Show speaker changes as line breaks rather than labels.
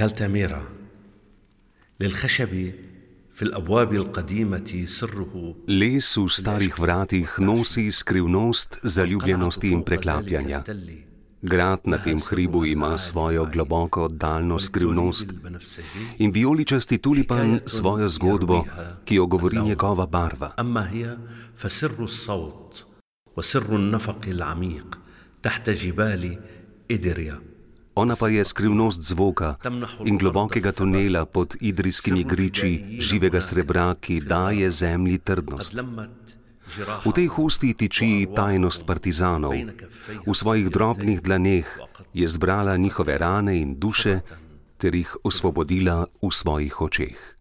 كالتاميرا للخشب في الابواب القديمه سره
Les v starih vratih nosi skrivnost zaljubljenosti in preklapljanja. Grad na tem hribu ima svojo globoko daljno skrivnost in vijoličasti tulipan svojo zgodbo, ki jo govori njegova barva.
اما هي فسر الصوت وسر النفق العميق تحت جبال ادريا
Ona pa je skrivnost zvoka in globokega tunela pod idrijskimi griči živega srebra, ki daje zemlji trdnost. V tej hosti tiči tajnost partizanov. V svojih drobnih dlaneh je zbrala njihove rane in duše ter jih osvobodila v svojih očeh.